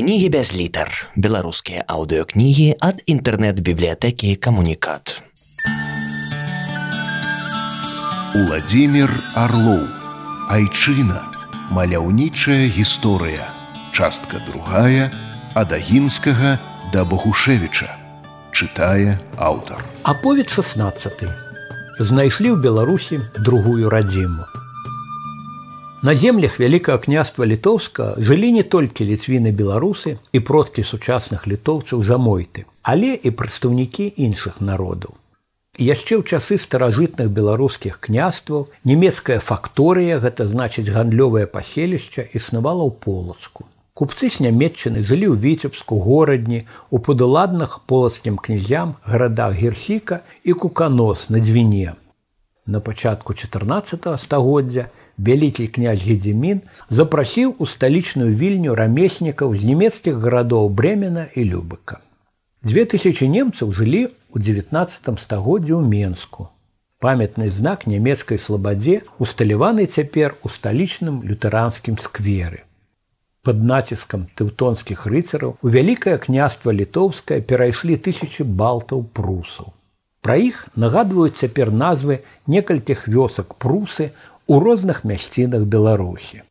кнігі без літар беларускія аўдыокнігі ад інтэрнэт-бібліятэкі камунікат Уладзімир Арлоў Айчына. Маляўнічая гісторыя. Частка другая ад агінскага да Багушевіча чытае аўтар. Аповед 16 знайшлі ў Беларусі другую радзіму На землях вялікага княства літоўска жылі не толькі ліцвіны беларусы і продкі сучасных літоўцаў замойты, але і прадстаўнікі іншых народаў. Яшчэ ў часы старажытных беларускіх княстваў нямецкая факторыя, гэта значыць гандлёвае паселішча існавала ў полацку. Купцы з нямметчыны жылі ў віцебску горадні у падуладных полацкім князям гарадах герсіка і куканос на дзвіне. На пачатку 14 стагоддзя вялікі князь гедзімін запрасіў у сталічную вільню рамеснікаў з нямецкіх гарадоў бремена і любыка. Дзве тысячи немцаў жылі ў 19 стагоддзі ў менску. Памятны знак нямецкай слабадзе усталяваны цяпер у сталічным лютэранскім скверы. Пад націскам тэўтонскіх рыцараў у вялікае княства літоўскае перайшлі тысячи балтаў прусаў. Пра іх нагадваюць цяпер назвы некалькіх вёсак прусы у розных мясцінах беларусі.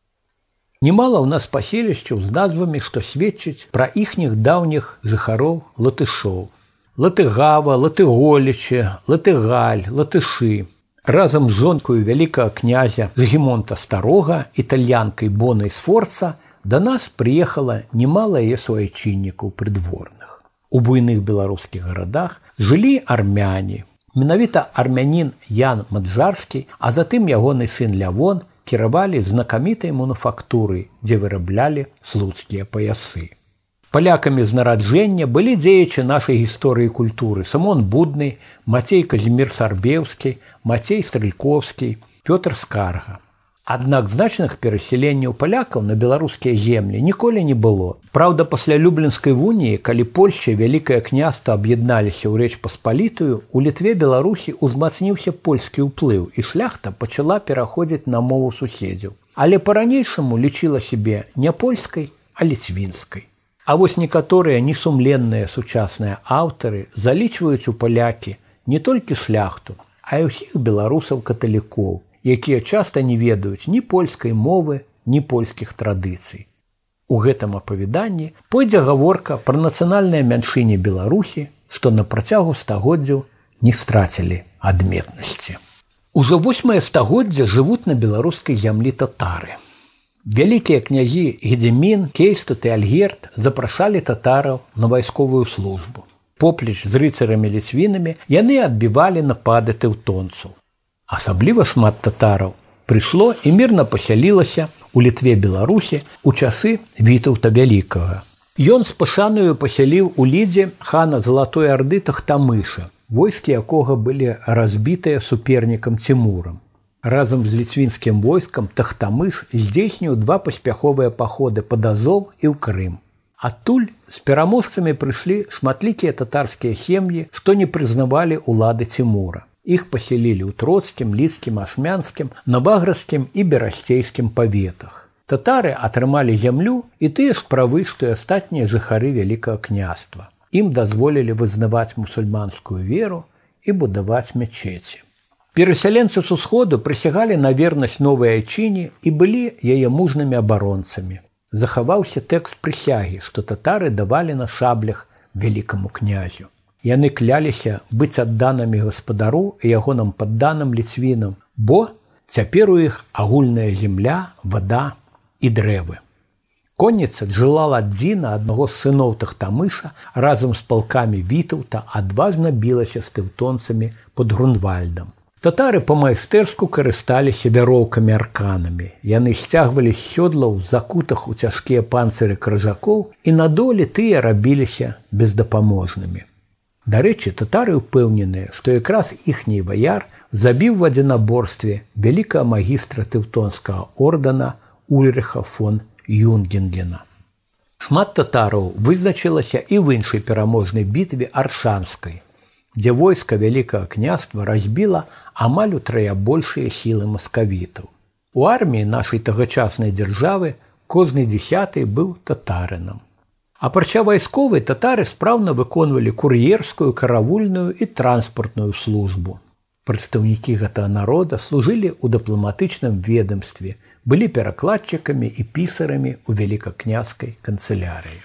Немало ў нас паселішчаў з назвамі што сведчыць пра іхніх даўніх жыхароў латышоў. Латыгава латыголічы латыгаль латышы. Разам з жонкаю вялікага князя гемонта старога італьянкай бонай сфорца да нас прыехала немало яе суайчыннікаў прыдворных. У буйных беларускіх гарадах жылі армяне Менавіта армянін Ян Маджарскі, а затым ягоны сын Лявон кіравалі знакамітай мануфактуры, дзе выраблялі слуцкія паясы. Палякамі з нараджэння былі дзеячы нашай гісторыі культуры, самон будны, Мацей Казімир Сарбеўскі, Мацей Стрыльковскі, Пётр Скарга. Аднак значных перасяленняў палякаў на беларускія землі ніколі не было. Праўда, пасля люблінскай вуніі, калі Польшча вялікае княства аб'ядналіся ў рэч паспалітую, у літве Беларусі ўзмацніўся польскі ўплыў і шляхта пачала пераходзіць на мову суседзяў. Але па-ранейшаму лічыла сябе не польскай, а ліцвінскай. А вось некаторыя несумленныя сучасныя аўтары залічваюць у палякі не толькі шляхту, а і ўсіх беларусаў каталікоў, якія часта не ведаюць ні польскай мовы, ні польскіх традыцый. У гэтым апавяданні пойдзе гаворка пра нацыянальныя мяншыні Беларусі, што на працягу стагоддзяў не страцілі адметнасці. Ужо восьмае стагоддзя жывуць на беларускай зямлі татары. Вялікія князі Гедемін, Кейстут і Альгерт запрашалі татараў на вайсковую службу. Поплеч з рыцарамі ліцвінамі яны адбівалі напады тэўтонцаў. Асабліва шмат татараў прыйшло і мірна пасялілася у літве беларусі у часы вітаўта вялікага. Ён з пашаную пасяліў у лідзе хана залатой арды тахтамыша, войскі якога былі разбітыя супернікам цімурам. Разам з ліцвінскім войскам тахтамыш здзейсніў два паспяховыя паходы пад азов і ў Крым. Адтуль з пераможцамі прыйшлі шматлікія татарскія сем'і, што не прызнавалі ўлады цімура. Іх пасялілі ў троцкім, лідскім, ашмянскім, наваградскім і берасцейскім паветах. Татары атрымалі зямлю і тыя ж правы, што і астатнія жыхары вялікага княства. Ім дазволілі вызнаваць мусульманскую веру і будаваць мячэці. Перасяленцы з усходу прысягалі на вернасць новай айчыне і былі яе мужнымі абаронцамі. Захаваўся тэкст прысягі, што татары давалі на шаблях вялікаму князю. Яны кляліся быць адданамі гаспадару і ягоным падданым ліцвінам, бо цяпер у іх агульная земля, вода і дрэвы. Конніца жылала адзіна аднаго з сыноў тахтамыша разам з палкамі вітаўта адважна білася з тэўтонцамі под грунвальдам. Татары па-майстэрску карысталіся вяроўкамі арканамі. Яны сцягвалі сёдлаў закутах у цяжкія панцыры крыжакоў і надолі тыя рабіліся бездапаможнымі. Дарэчы, татары ўпэўненыя, што якраз іхні ваяр забіў в адзінаборстве вялікага магістра тэўтонскага ордана Ульрыха фон Юнгенгена. Шмат татараў вызначылася і в іншай пераможнай бітве аршанскай, дзе войска вялікага княства разбіла амаль утрая большыя сілы маскавітаў. У арміі нашай тагачаснай дзяржавы кожны дзясяты быў татарынам. Апрача вайсковай татары спраўна выконвалі кур'ерскую каравульную і транспартную службу. Прадстаўнікі гэтага народа служылі ў дыпламатычным ведомстве, былі перакладчыкамі і пісарамі ў великакняскай канцылярыі.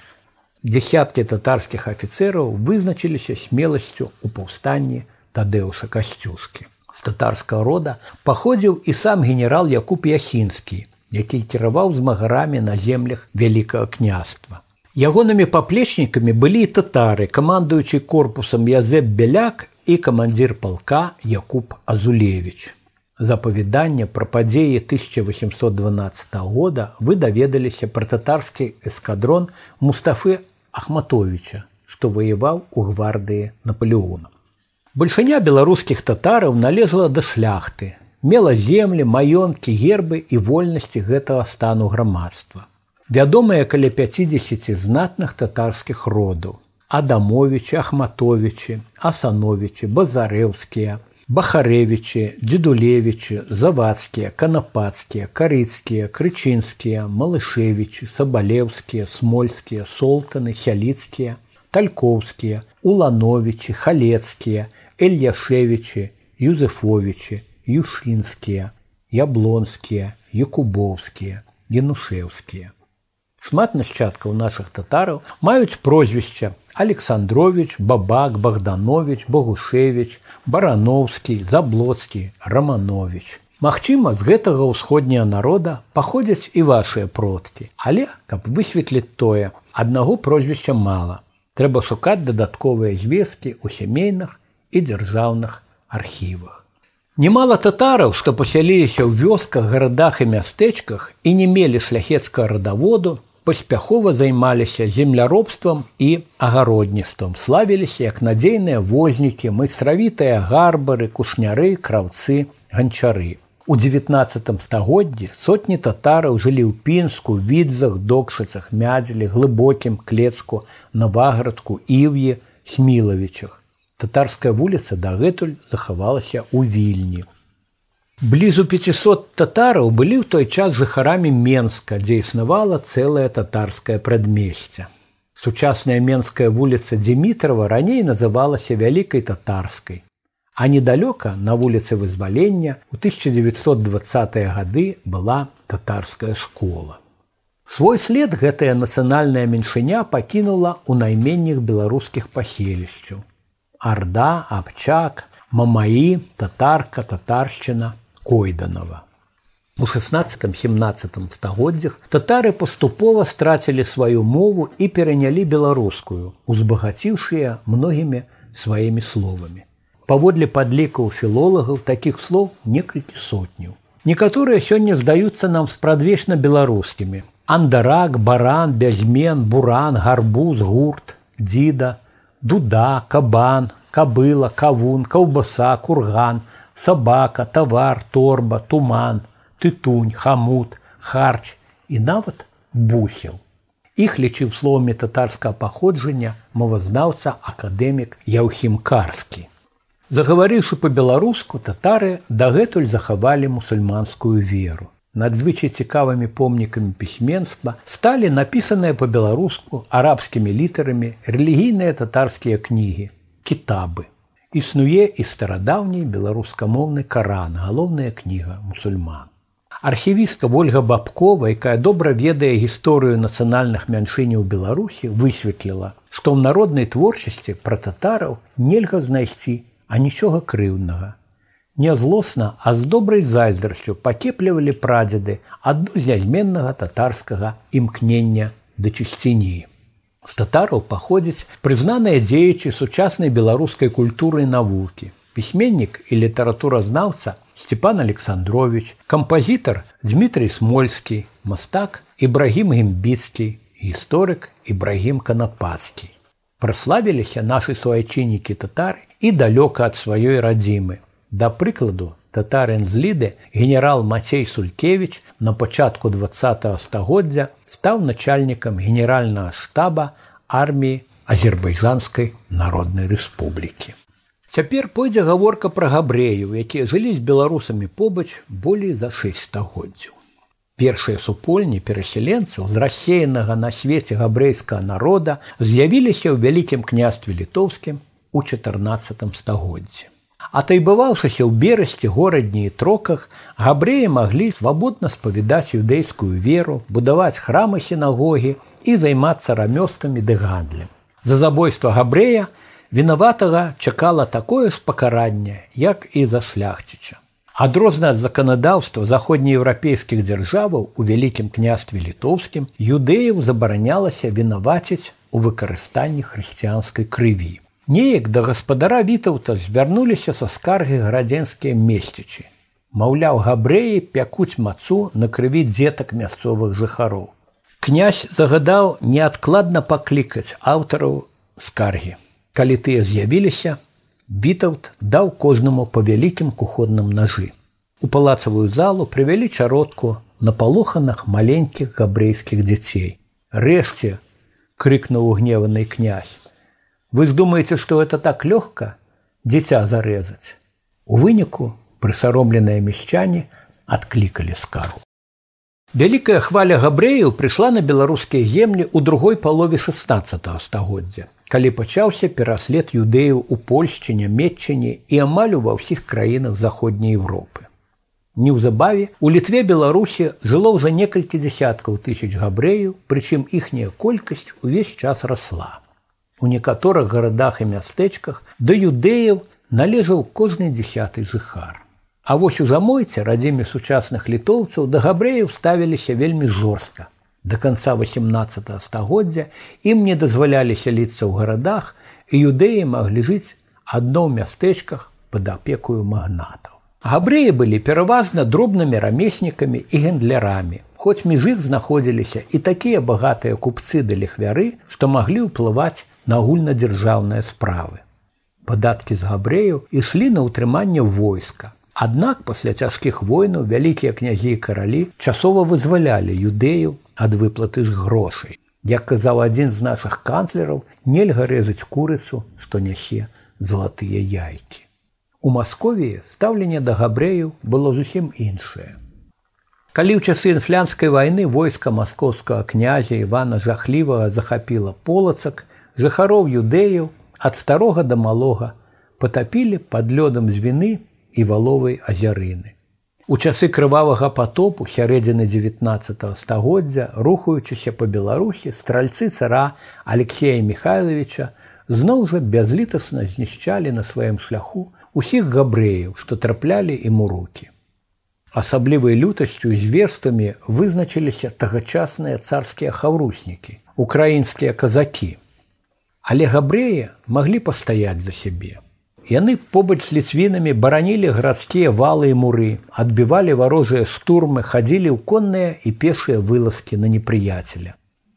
Десяткі татарскіх афіцэраў вызначыліся смеласцю ў паўстанні Тадеуса касцюшкі. З татарскага рода паходзіў і сам генерал Якуб Ясінскі, які кіраваў змагарамі на землях вялікага княства. Ягонымі паплечнікамі былі татары, камандуючы корпусам Язэп Бяляк і камандзір палка Якуб Азулевич. За павяданне пра падзеі 1812 года вы даведаліся пра татарскі эскадрон Мустафы Ахматовича, што ваяваў у гвардыі Наполеона. Большыня беларускіх татараў налезла да шляхты, мела землі, маёнткі, гербы і вольнасці гэтага стану грамадства вядомыя каля 50 знатных татарскіх родаў адамовичы ахматовичы асановичы базарэўскія бахарэвичы дзедулевичы завадскія канапацкія карыцкія крычынскія малышевичы сабалеўскія смольскія солтаны сяліцкія талькоўскія улановичы халецкія эльяшевичы юзефовичы юшынскія яблонскія якубоўскія янушеўскія шмат нашчадкаў нашых татараў маюць прозвішча александрович бабак богданович богушевич барановскі заблоцкі романович. Магчыма з гэтага ўсходняга народа паходзяць і вашыя продкі. Але каб высветліць тое аднаго прозвішча мала. Трэба шукаць дадатковыя звесткі ў сямейных і дзяржаўных архівах. Немало татараў, што пасяліліся ў вёсках, гарадах і мястэчках і не мелі шляхецкага радаводу, паспяхова займаліся земляробствам і агародніцтвам. Славіліся як надзейныя вознікі майстравітыя гарбары кушняры краўцы ганчары. У девятнацатым стагоддзі сотні татараў жылі ў пінску відзах докшыцах мядзелі глыбокім клецку наваградку іве смілавічах татарская вуліца дагэтуль захавалася ў вільні Блізу 500 татараў былі ў той час жыхарамі Менска, дзе існавала цэлае татарскае прадмесце. Сучасная менская вуліца Дмітрова раней называлася вялікай татарскай. А недалёка на вуліцы вызвалення у 1920 гады была татарская школа. Свой след гэтая нацыянальная меншыня пакінула ў найменніх беларускіх паселішчаў. Арда, абчак, мамаі, татарка, татаршчына, койданова. У 16-17 стагоддзях татары паступова страцілі сваю мову і перанялі беларускую, узбагаціўшыя многімі сваімі словамі. Паводле падлікаў філолагаў такіх слоў некалькі сотняў. Некаторыя сёння здаюцца нам спрадвечна беларускімі. Андарак, баран, бязмен, буран, гарбуз, гурт, дзіда, дуда, кабан, кабыла, кавун, каўбаса, курган, сабака, тавар, торба, туман, тытунь, хамут, харч і нават бусел. Іх лічыў словамі татарскага паходжання мовазнаўца акадэмік Яўхімкарскі. Загаварыўшы па-беларуску, татары дагэтуль захавалі мусульманскую веру. Надзвычай цікавымі помнікамі пісьменства сталі напісаныя па-беларуску арабскімі літарамі рэлігійныя татарскія кнігі, кітабы існуе і старадаўні беларускамоўны каран галоўная кніга мусульман. Архівістка ольга бабкова якая добра ведае гісторыю нацыянальных мяншыняў беларусі высветліла што ў народнай творчасці пра татараў нельга знайсці а нічога крыўнага нязлосна а з добрай зайздрасцю пакеплівалі прадзеды адну з нязменнага татарскага імкнення да чысціні з татараў паходзяць прызнаныя дзеячы сучаснай беларускай культуры і навукі пісьменнік і літаратуразнаўца Степан александрович кампазітар дмітрий смольскі мастак ібрагім гімбіцкі гісторык ібрагім канапацкі праславіліся нашы суайчыннікі татары і далёка ад сваёй радзімы да прыкладу татарын з ліды генерал Мацей Сулькевич на пачатку два стагоддзя стаў начальнікам генеральнага штаба арміі азербайджанскай народнай рэспублікі. Цяпер пойдзе гаворка пра габрэяў, якія жылі з беларусамі побач болей за шэсць стагоддзяў. Першыя супольні перасяленцаў з рассеянага на свеце габрэйскага народа з'явіліся ў вялікім княстве літоўскім у 14 стагоддзі. Атайбываўшыся ў берасці горадні і троках, габрэі маглі свабодна спавядаць юдэйскую веру, будаваць храмы сінагогі і займацца рамёствамі ды гандлем. За забойства габрэя вінаватага чакала такое ж пакаранне, як і за шляхціча. Адрозна ад заканадаўства заходнееўрапейскіх дзяржаваў у вялікім княстве літоўскім юдэяў забаранялася вінаваціць у выкарыстанні хрысціянскай крыві. Неяк да гаспадара вітаўта звярнуліся са скаргі градзенскія месцічы. Маўляў, габрэі пякуць мацу на крыві дзетак мясцовых жыхароў. Князь загадаў неадкладна паклікаць аўтараў скаргі. Калі тыя з'явіліся, Вітаўт даў кожнаму па вялікім куходным нажы. У палацавую залу прывялі чародку на палоханах маленькіх габрэйскіх дзяцей. Рэшце крыкнуў гневаны князь. Вы здумаеце, што это так лёгка дзіця зарэзаць. У выніку прысаромленыя мясчане адклікалі скару. Вялікая хваля габрэяў прыйшла на беларускія землі ў другой палове 16 стагоддзя калі пачаўся пераслед юдэяў у польшчы нямметчыне і амаль ва ўсіх краінах заходняй Еўропы. Неўзабаве у літве беларусі жыло ўжо некалькі дзясяткаў тысяч габрэяў, прычым іхняя колькасць увесь час расла. У некаторых гарадах і мястэчках да юдэяў належаў кожны дзясяты жыхар. А вось у замойце радзіме сучасных літоўцаў да габрэяў ставіліся вельмі жорстка до конца 18 стагоддзя ім не дазвалялі сяліцца ў гарадах і юдэі маглі жыць адно ў мястэчках пад апекую магнатаў. Габрэі былі пераважна дробнымі рамеснікамі і гендлярамі. Хоць між іх знаходзіліся і такія багатыя купцы да ліхвяры, што маглі ўплываць на агульнадзяржаўныя справы. Падаткі з габрэяў ішлі на ўтрыманне войска. Аднак пасля цяжкіх войнаў вялікія князі і каралі часова вызвалялі юдэяў ад выплаты з грошай. Як казаў адзін з нашых канцлераў, нельга рэзаць курыцу, што нясе залатыя яйкі. У Масковіі стаўленне да габрэяў было зусім іншае. Калі ў часы інфлянскай вайны войска маскоўскага князя Івана жахлівага захапіла полацак, жыхароў юдэяў ад старога да малога патапілі пад лёдам з віны і валовай азярыны. У часы крывавага потопу сярэдзіны 19 стагоддзя, рухаючыся па Беларусі стральцы цара Алексея Михайловича зноў жа бязлітасна знішчалі на сваім шляху усіх габрэяў, што траплялі ім у руки. Асаблівай лютасцю зверствамі вызначыліся тагачасныя царскія хаўруснікі, украінскія казакі. Але габрэі маглі пастаяць за сябе. Яны побач з ліцвінамі баранілі гарадскія валы і муры, адбівалі варожыя штурмы, хадзілі ў конныя і пешыя вылазкі на непрыяцеля.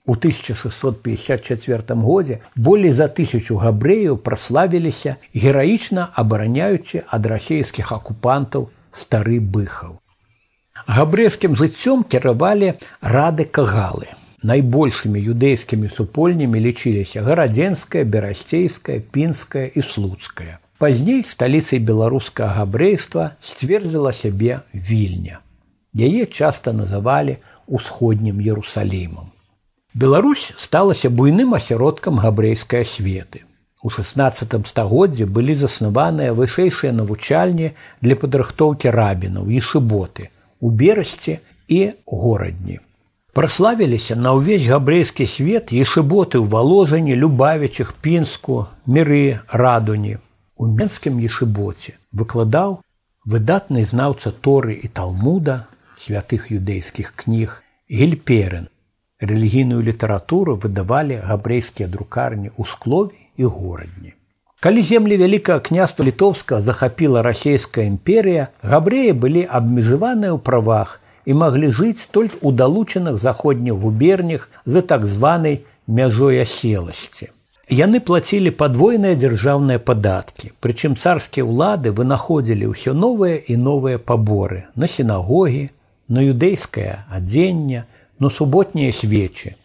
У 1654 годзе болей за тысячу габрэяў праславіліся гераічна абараняючы ад расійскіх акупантаў стары быхаў. Габрэйскім жыццём кіравалі рады кагалы. Найбольшымі юдэйскімі супольнямі лічыліся гарадзенская, берасцейская, пінская і слуцкая. Пазней сталіцай беларускага габрэйства сцвердзіла сябе вільня. Яе часта называлі усходнім Ерусалімам. Беларусь сталася буйным асяродкам габрэйскай асветы. У 16 стагоддзі былі заснаваныя вышэйшыя навучальні для падрыхтоўкі рабінаў і шыботы у берасці і горадні. Праславіліся на ўвесь габрэйскі свет і шыботы ў валожані, любавічых, пінску, міры, радуні, у менскім ешыбоце выкладаў выдатны знаўца торы і талмуда святых юдэйскіх кніг гельперын рэлігійную літаратуру выдавалі габрэйскія друкарні ў склове і горадні. Калі землі вялікага княства літоўска захапіла расійская імперія габрэі былі абмежаваныя ў правах і маглі жыць толькі ў далучаных заходніх губернях за так званай мяжой аселасці. Яны плацілі падвойныя дзяржаўныя падаткі, прычым царскія ўлады вынаходзілі ўсё новыя і новыя паборы на сінагогі, на юдэйскае адзенне, на суботнія свечы.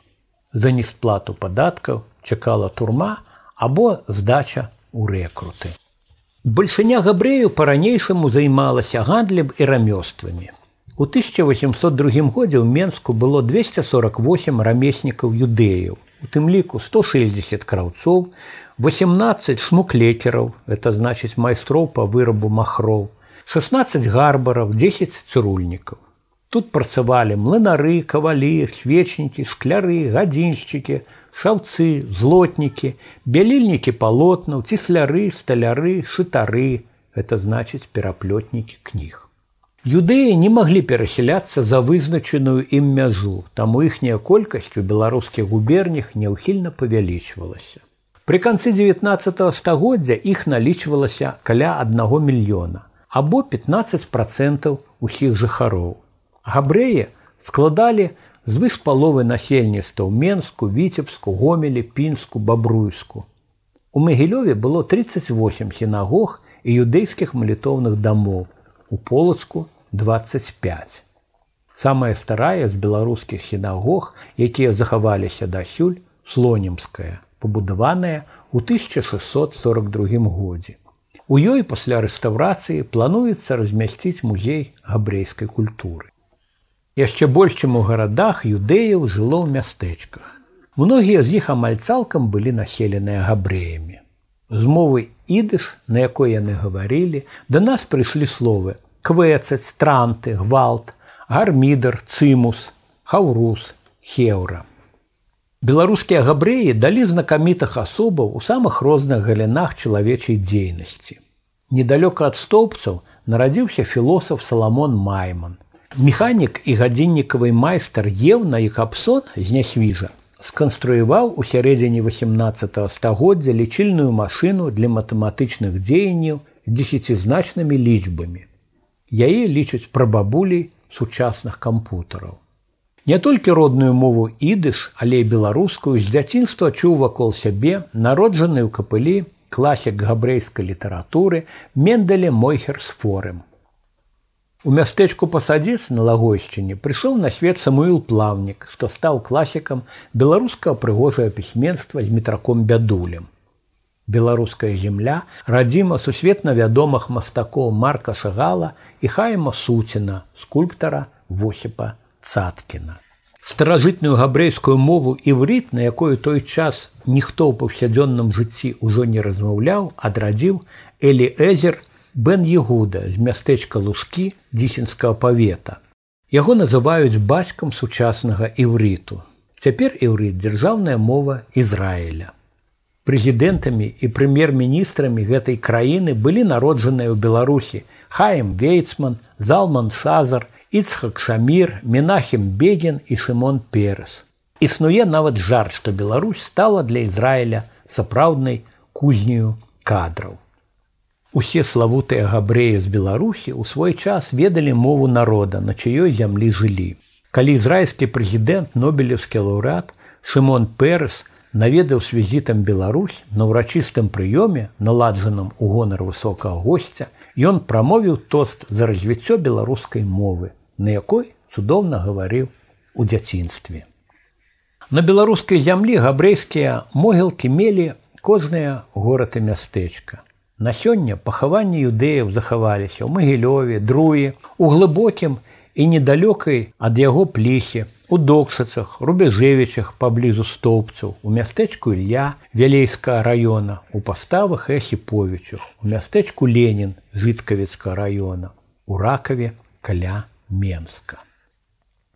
За несплату падаткаў чакала турма або здача ў рэкруты. Бальшыня габрэю па-ранейшаму займалася гандлем і рамёствамі. У 1802 годзе ў Менску было 248 рамеснікаў юдэяў, у тым ліку 160 краўцоў, 18 смуклетераў, это значыць майстроў па вырабу махроў, 16 гарбараў, 10 цырульнікаў. Тут працавалі млынары, кавалі, свечнікі, скляры, гадзіншчыкі, шаўцы, злотнікі, бялільнікі палотнаў, цісляры, сталяры, шытары, это значыць пераплётнікі кніг. Юдэі не маглі перасяляцца за вызначаную ім мяжу, таму іхняя колькасць у беларускіх губернях няўхільна павялічвалася. Пры канцы 19 стагоддзя іх налічвалася каля аднаго мільёна або 15 процентаў усіх жыхароў. Габрэі складалі звыш паловы насельніцтва ў Менску, віцебску, гомелі, пінску, бабруйску. У Магілёве было 38 сінагог і юдэйскіх малітоўных дамоў, у полацку 25. Самая старая з беларускіх сінагог, якія захаваліся дасюль слонімская, пабудаваная ў 1642 годзе. У ёй пасля рэстаўрацыі плануецца размясціць музей габрэйскай культуры. Яшчэ больш чым у гарадах юдэяў жыло ў мястэчках. Многія з іх амаль цалкам былі населеныя габрэямі. З мовы ідыш, на якой яны гаварылі, да нас прыйшлі словы квецаць, транты, гвалт, гармідар, цымус, хаўрус, хеўра. Беларускія габрэі далі знакамітых асобаў у самых розных галінах чалавечай дзейнасці. Недалёка ад стоўбцаў нарадзіўся філосаф Саламон Майман. Механік і гадзіннікавы майстар Еўна і капсон з нясвіжа сканструяваў у сярэдзіне 18 стагоддзя лічыльную машыну для матэматычных дзеянняў дзесяцізначнымі лічбамі яе лічаць прабабулей сучасных кампутараў. Не толькі родную мову ідыш, але і беларускую з дзяцінства чуў вакол сябе народжаны ў капылі класік габрэйскай літаратуры Мендале Мойхер з форем. У мястэчку пасадзіц на лагойшчыне прыйшоў на свет самуил плаўнік, што стаў класікам беларускага прыгожае пісьменства з метраком бядулем. Беларуская земля радзіма сусветна вядомых мастакоў марка шагала і хайма суціна скульптара восіпа цаткіна. Старажытную габрэйскую мову іврит, на якую той час ніхто ў паўсядзённым жыцці ўжо не размаўляў, адрадзіў Элі Эзер Бен Егуда з мястэчка лужкі дзісенскага павета. Яго называюць бацькам сучаснага іўриту. Цяпер іўрит дзяржаўная мова Ізраіля. Прэзідэнтамі і прэм'ер-міністрамі гэтай краіны былі народжаныя ў Беларусі Хаем Вейцман, Залман Шазар, Іцхак Шамір, Менахім Бегін і Шымон Перес. Існуе нават жар, што Беларусь стала для Ізраіля сапраўднай кузню кадраў. Усе славутыя габрэі з Беларусі ў свой час ведалі мову народа, на чыёй зямлі жылі. Калі ізраільскі прэзідэнт нобелевскі лаўрад Шымон Перес наведаў з візітам Беларусь на ўрачыстым прыёме, наладжаным у гонар высокага госця, Ён прамовіў тост за развіццё беларускай мовы, на якой цудоўна гаварыў у дзяцінстве. На беларускай зямлі габрэйскія могілкі мелі кожнае горад і мястэчка. На сёння пахаванні юдэяў захаваліся ў магілёве, друі, у глыбокім і недалёкай ад яго плісе, у доксацах, рубежевічах паблізу стоўбцаў, у мястэчку Ілья вялейскага раёна, у паставах Эхіповічах, у мястэчку Ленін жыткавіцка раёна, у ракаве каля Менска.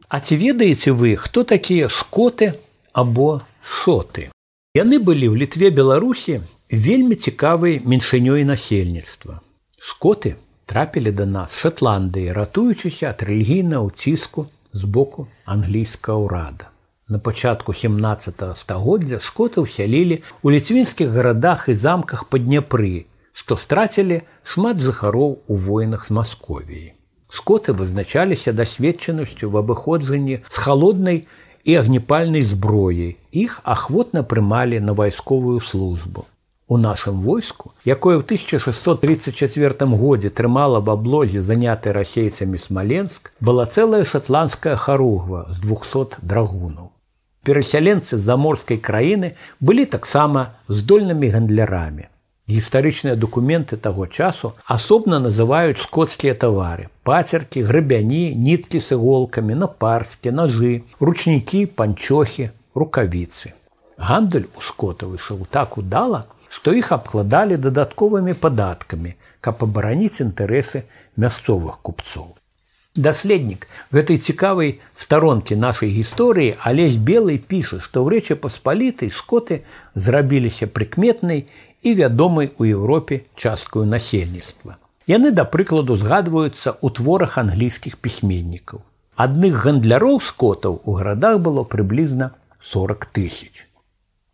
А ці ведаеце вы, хто такія скоты або шоты? Яны былі ў літве Беларусі вельмі цікавай меншынёй насельніцтва. Скоты трапілі да нас Шотландыі, ратуючыся ад рэлігійнага ўціску з боку англійскага ўрада. На пачатку 17 стагоддзя скотаў сялілі ў ліцвінскіх гарадах і замках па Дняпры, што страцілі шмат жыхароў у войнах з Масковіі. Скоты вызначаліся дасведчанасцю в абыходжанні з халоднай і агнепальнай зброяй. Іх ахвотна прымалі на вайсковую службу. У нашым войску, якое ў 1634 годзе трымала в аблозе заняты расейцамі смаленск, была цэлая шатландская харугва з 200 драгунаў. Перасяленцы заморскай краіны былі таксама здольнымі гандлярамі. Гістарычныя дакументы таго часу асобна называюць скотскія тавары: пацеркі, грабяні, ніткі з іголкамі, напарскі, ножы, ручнікі, панчохі, рукавіцы. Гандаль у скотаў ішоў так удала, што іх абкладалі дадатковымі падаткамі, каб абараніць інтарэсы мясцовых купцоў. Даследнік гэтай цікавай старонкі нашай гісторыі алесь белый піша, што ў рэчы паспалітай скоты зрабіліся прыкметнай і вядомай у Еўропе часткаю насельніцтва. Яны, да прыкладу, згадваюцца ў творах англійскіх пісьменнікаў. Адных гандляроў скотаў у гарадах было прыблізна 40 тысяч.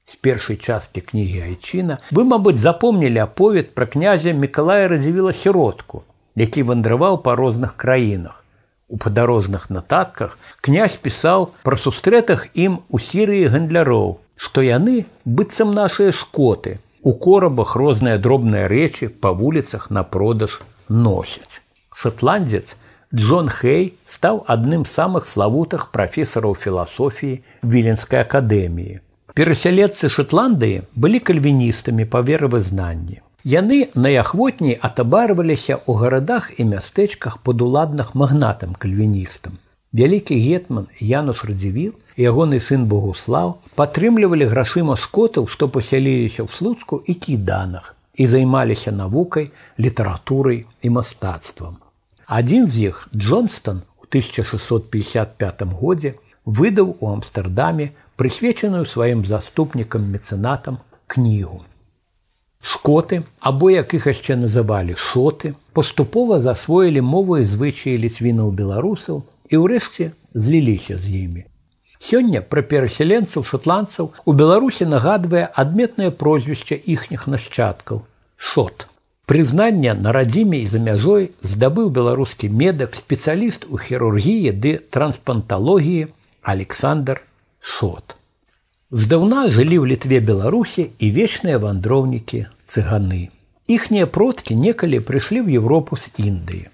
З першай часткі кнігі Айчына вы, мабыць, запомнілі аповед пра князя Миколая радзівіла сіродку, які вандраваў па розных краінах У падарожных нататках князь пісаў пра сустрэтах ім у серыі гандляроў, што яны быццам нашыя скоты, у корабах розныя дробныя рэчы па вуліцах на продаж носяць. Шотландец Джон Хей стаў адным з самых славутых прафесараў філасофіі віленскай акадэміі. Перасяледцы Шотландыі былі кальвіністамі па веравызнанні. Яны найахвотней атабарваліся ў гарадах і мястэчках падуладных магнатам кальвіністам. Вялікі гетман Янус радзівіл і ягоны сын Богуслаў падтрымлівалі грашыма скотаў, што пасяліліся ў слуцку і кіданах і займаліся навукай, літаратурай і мастацтвам. Адзін з іх Джонстон у 1655 годзе выдаў у Амстердаме прысвечаную сваім заступнікам мецэнатам кнігу. Шкоты, або як іх яшчэ называлі шоты, паступова засвоілі мову і звычаі ліцвінаў беларусаў і ўрэшце зліліся з імі. Сёння пра перасяленцаў шотландцаў у Беларусі нагадвае адметнае прозвішча іхніх нашчадкаў шот. Прызнання на радзіме і за мяжой здабыў беларускі медак спецыяліст у хірургіі ды транспланталогіі Александр Шот. Здаўна жылі ў літве беларусі і вечныя вандроўнікі цыганы. Іхнія продкі некалі прыйшлі ў Еўропу з Індыі.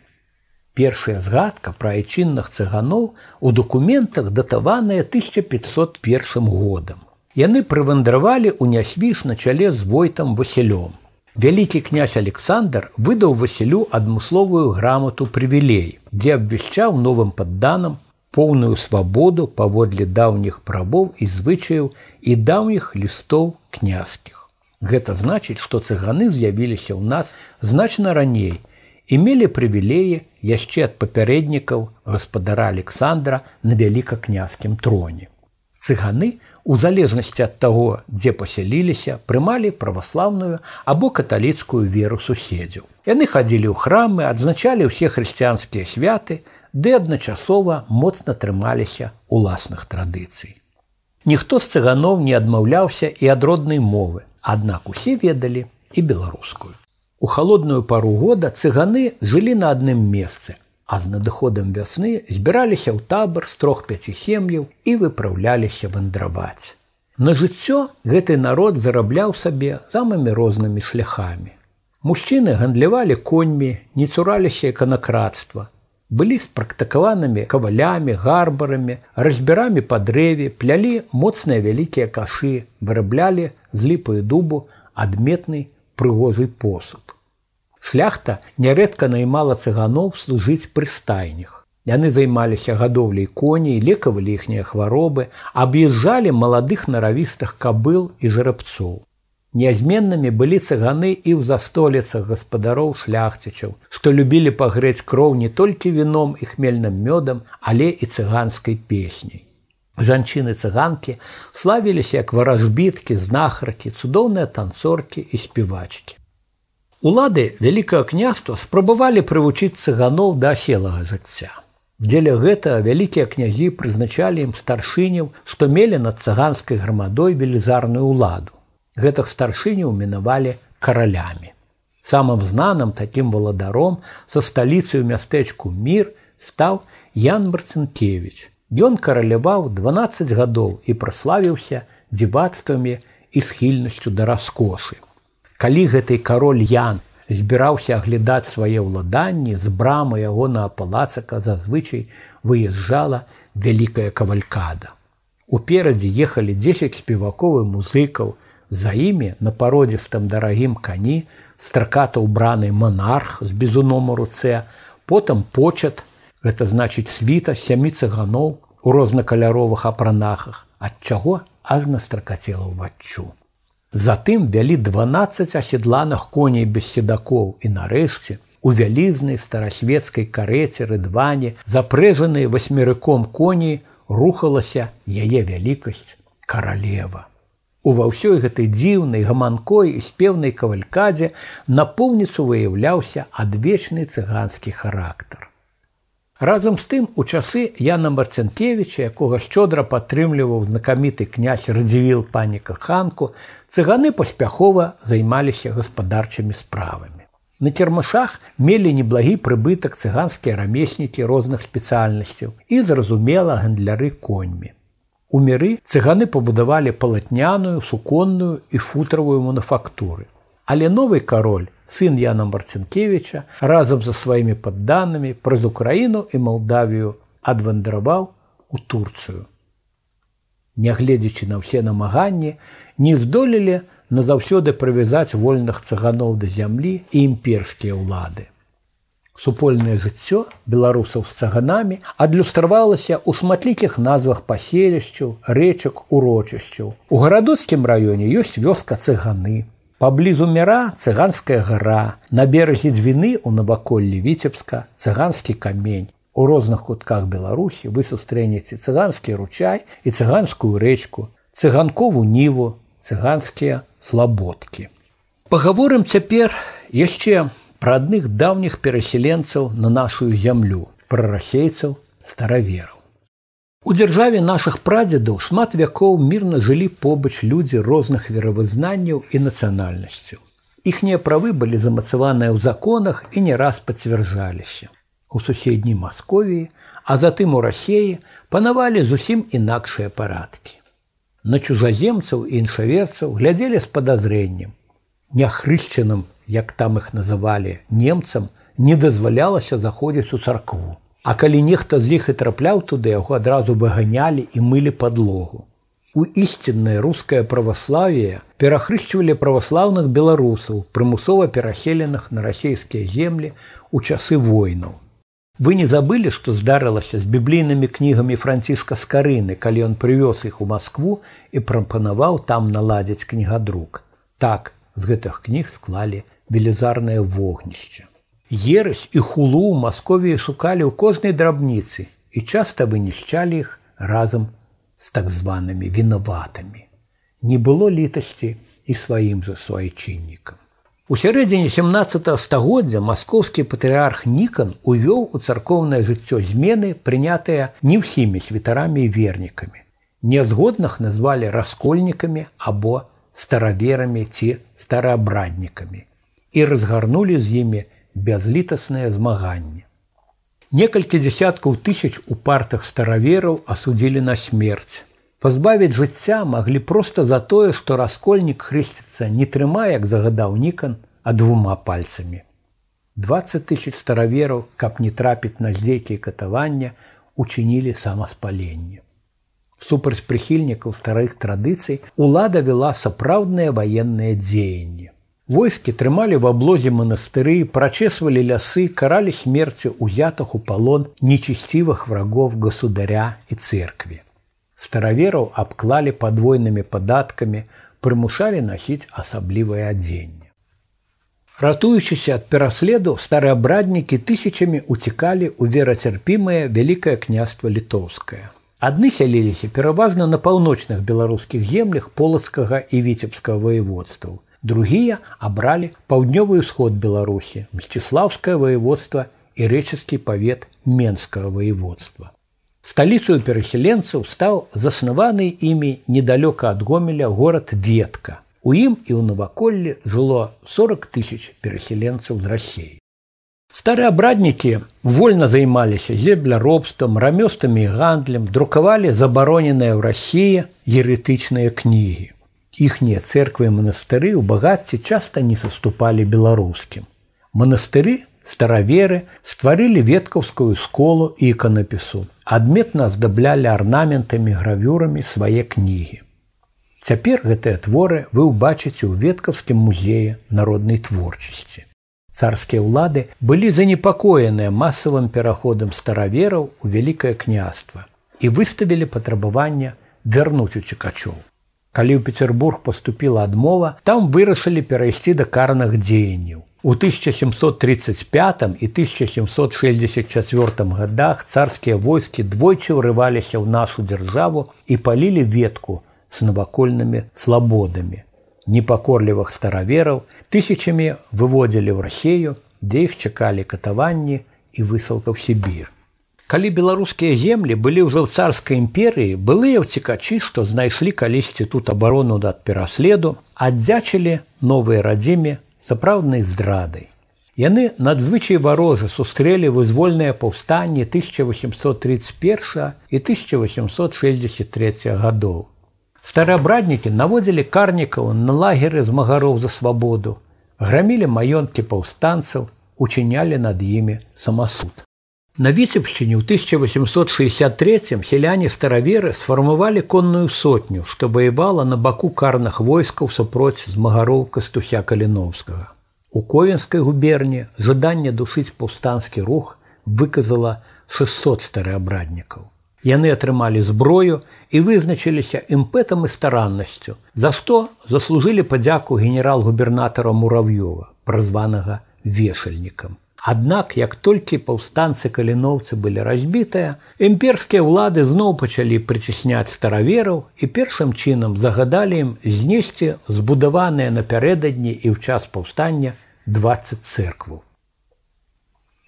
Першая згадка пра айчынных цыганоў у дакументах датаваная 1501 годам. Яны прывандравалі ў нясвіш на чале з войтам Васілём. Вялікі князь Александр выдаў Васілю адмысловую грамату прывілей, дзе абвяшчаў новым падданам поўную свабоду паводле даўніх прабоў і звычаяў і даўніх лістоў князькіх. Гэта значыць, што цыганы з'явіліся ў нас значна раней і мелі прывілеі яшчэ ад папярэднікаў гаспадара Александра на вялікакнязкім троне. Цыганы, у залежнасці ад таго, дзе пасяліліся, прымалі праваслаўную або каталіцкую веру суседзяў. Яны хадзілі ў храмы, адзначалі ўсе хрысціянскія святы, ды адначасова моцна трымаліся уласных традыцый. Ніхто з цыганоў не адмаўляўся і ад роднай мовы, Аднак усе ведалі і беларускую. У халодную пару года цыганы жылі на адным месцы, а з надыходам вясны збіраліся ў табар з трох пяці сем'яў і выпраўляліся вандраваць. На жыццё гэты народ зарабляў сабе самымі рознымі шляхамі. Мужчыны гандлявалі коньмі, не цураліся іканакратства, былі спрактыкаванымі кавалямі, гарбарамі, разбірамі па дрэве, плялі моцныя вялікія кашы, выраблялі з ліпаю дубу адметны прыгожы посуд. Шляхта нярэдка наймала цыганоў служыць пры стайнях. Яны займаліся гадоўляй коней, лекавалі іхнія хваробы, аб'язджалі маладых наравістых кабыл і жарабцоў. Нязменнымі былі цыганы і ў застоліцах гаспадароў шляхцічаў, што любілі пагрэць кроў не толькі віном і хмельным мёдам, але і цыганскай песняй. Жанчыны цыганкі славіліся як варажбіткі, знахаркі, цудоўныя танцоркі і співачкі. Улады вялікае княства спрабавалі прывучыць цыганоў да аселага жыцця. Дзеля гэтага вялікія князі прызначалі ім старшыняў, што мелі над цыганскай грамадой велізарную ўладу гэтых старшыняў мінавалі каралямі. Самым знаным такім валадаром са сталіцыю мястэчку мір стаў Ян Марцынкевич. Ён караляваў 12 гадоў і праславіўся дзівацтвамі і схільнасцю да раскошы. Калі гэты кароль Ян збіраўся аглядаць свае ўладанні з брамы ягонага палацака зазвычай выязджала вялікая кавалькада. Уперадзе ехалі 10 спеваков і музыкаў, За імі на пародзістым дарагім кані страката ўбраны манарх з бізуном у руцэ, потым почат, гэта значыць світа сямі цыганоў у рознакаляровых апранахах, ад чаго аж на стракацела ўваччу. Затым вялі 12 аседланых коней без седакоў і нарэшце у вялізнай старасветскай карэце рыдване запрэжаныя васьмерыком коней рухалася яе вялікасць каралева. Ува ўсёй гэтай дзіўнай гаманкой і спеўнай кавалькадзе напоўніцу выяўляўся адвечны цыганскі характар. Разам з тым у часы Яна Марцэнкевіча, якога шчодра падтрымліваў знакаміты князь радзівіл паніка ханку, цыганы паспяхова займаліся гаспадарчымі справамі. На кірмашах мелі неблагі прыбытак цыганскія рамеснікі розных спецыяльнасцяў і зразумела гандляры коньмі. У міры цыганы пабудавалі палатняную, суконную і футравую мануфактуры. Але новы кароль, сын Яна Марцінкевіча, разам за сваімі падданымі праз Украіну і Малдавію адвандраваў у Турцыю. Нягледзячы на ўсе намаганні, не здолелі назаўсёды прывязаць вольных цыганоў да зямлі і імперскія ўлады супольнае жыццё беларусаў з цаганамі адлюстравалася ў шматлікіх назвах паселішчаў, рэчак урочышчаў. У гарадоцкім раёне ёсць вёска цыганы. Паблізу міра цыганская гара, на беразе дзвіны ў наваколлі віцебска цыганскі камень. У розных кутках Беларусі вы сустрэнеце цыганскі ручай і цыганскую рэчку, цыганкову ніву, цыганскія слабодкі. Пагаворым цяпер яшчэ пра адных даўніх перасяленцаў на нашу зямлю пра расейцаў старавераў у дзяржаве нашых прадзедаў шмат вякоў мірна жылі побач людзі розных веравызнанняў і нацыянальнасцяў іхнія правы былі замацаваныя ў законах і не раз пацвярджаліся у суседняй масковіі а затым у рассеі панавалі зусім інакшыя парадкі на чужаземцаў і іншаверцаў глядзелі з падазрэннем няхрышчаным як там іх называлі немцам не дазвалялася заходзіць у царкву. А калі нехта з іх і трапляў туды яго адразу выганялі і мылі падлогу. У ісціннае рускае праваславие перахрышчвалі праваслаўных беларусаў прымусова пераселеных на расійскія землі у часы войнаў. Вы не забылі, што здарылася з біблійнымі кнігамі франціска скарыны, калі ён прывёз іх у Маскву і прапанаваў там наладзіць кнігадрук. Так з гэтых кніг склалі велізарнае вогнішча. Ерась і хулу ў Масковіі шукалі ў кожнай драбніцы і часта вынішчалі іх разам з так званымі вінаватамі. Не было літасці і сваім за суайчыннікам. У сярэдзіне 17 стагоддзя маскоўскі патрыарх Нікан увёў у царкоўнае жыццё змены, прынятыя не ўсімі святарамі і вернікамі. Нязгодных назвалі раскольнікамі або стараверамі ці стараабраднікамі і разгарнулі з імі бязлітаснае змаганне. Некалькі дзясяткаў тысяч у партах старавераў асудзілі на смерць. Пазбавіць жыцця маглі проста за тое, што раскольнік хрысціцца не трымае, як загадаў нікан, а двума пальцамі. 20 тысяч старавераў, каб не трапіць на здзейкі катавання, учынілі самаспаленне супраць прыхільнікаў старых традыцый улада вела сапраўдныя ваенныя дзеянні. Войскі трымалі в аблозе манастыры, прачесвалі лясы, каралі смерцю узятых у палон нечысцівых врагов государя і церкві. Старавераў абклалі падвойнымі падаткамі, прымушалі насіць асаблівае адзенне. Ратуючыся ад пераследу стараабраднікі тысячамі уцікалі ў верацярпімае вялікае княства літоўскае. Адны сяліліся пераважна на паўночных беларускіх землях полацкага і віцебскага воеводстваў. Другія абралі паўднёвы ўсход Беларусі, мсціслаўскае воеводства і рэчаскі павет менскага воеводства. Сталіцаю перасяленцаў стаў заснаваны імі недалёка ад гомеля горад ветка. У ім і ў наваколлі жыло 40 тысяч перасяленцаў з рассеі. Старыя абраднікі вольна займаліся земляробствам, рамёстамі і гандлем, друкавалі забароненыя ў рассіі еретычныя кнігі. Іхнія церквы і манастыры ў багацці часта не саступалі беларускім. Манастыры, стараверы стварылі веткаўскую сколу і іканапісу. Адметна аздаблялі арнаментамі гравюрамі свае кнігі. Цяпер гэтыя творы вы ўбачыце ў веткаўскім музеі народнай творчасці. Царскія ўлады былі занепакоеныя масавым пераходам старавераў у вялікае княства і выставілі патрабавання вярнуць уцекачоў. Калі ў Петербург поступила адмова, там вырашылі перайсці да карных дзеянняў. У 1735 і 1764 годах царскія войскі двойчы ўрываліся ў нашу дзяржаву і палілі ветку с навакольнымі слабодамі. Непакорлівых старавераў тысячамі выводзілі ў рассею, дзе іх чакалі катаванні і высылка ў Сібір. Калі беларускія землі былі ўжо ў царскай імперыі, былыя ўцікачы, што знайшлі калісьці тут абарону дад пераследу, аддзячылі новыя радзіме сапраўднай здрадай. Яны надзвычай варожа сустрэлі вызвольныя паўстанні 1831 і 1863 гадоў. Стараабраднікі наводзілі карнікаў на лагеры змагароў за свабоду, грамілі маёнткі паўстанцаў, учынялі над імі самасуд. На віцебшчыне ў 1863 селяне стараверы сфармавалі конную сотню, што ваявала на баку карных войскаў супроць змагароў кастуся каліновскага. У ковенскай губерні жаданне душыць паўстанскі рух выказала 600 стараабраднікаў. Яны атрымалі зброю і вызначыліся імпэтам і стараннасцю, за што заслужылі падзяку генерал-губернатара мурав'ёва, празванага вешальнікам. Аднак, як толькі паўстанцы каліноўцы былі разбітыя, імперскія ўлады зноў пачалі прыцісняць старавераў і першым чынам загадалі ім знесці збудаваныя напярэдадні і ў час паўстання 20 церкваў.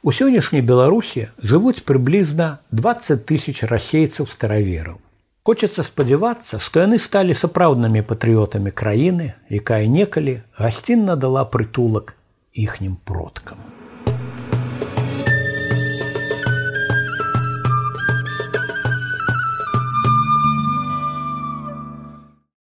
У сённяшняй беларусі жывуць прыблізна 20 тысяч расейцаў старавераў. Хочацца спадзявацца, што яны сталі сапраўднымі патрыётамі краіны, якая некалі гасцінна дала прытулак іхнім продкам.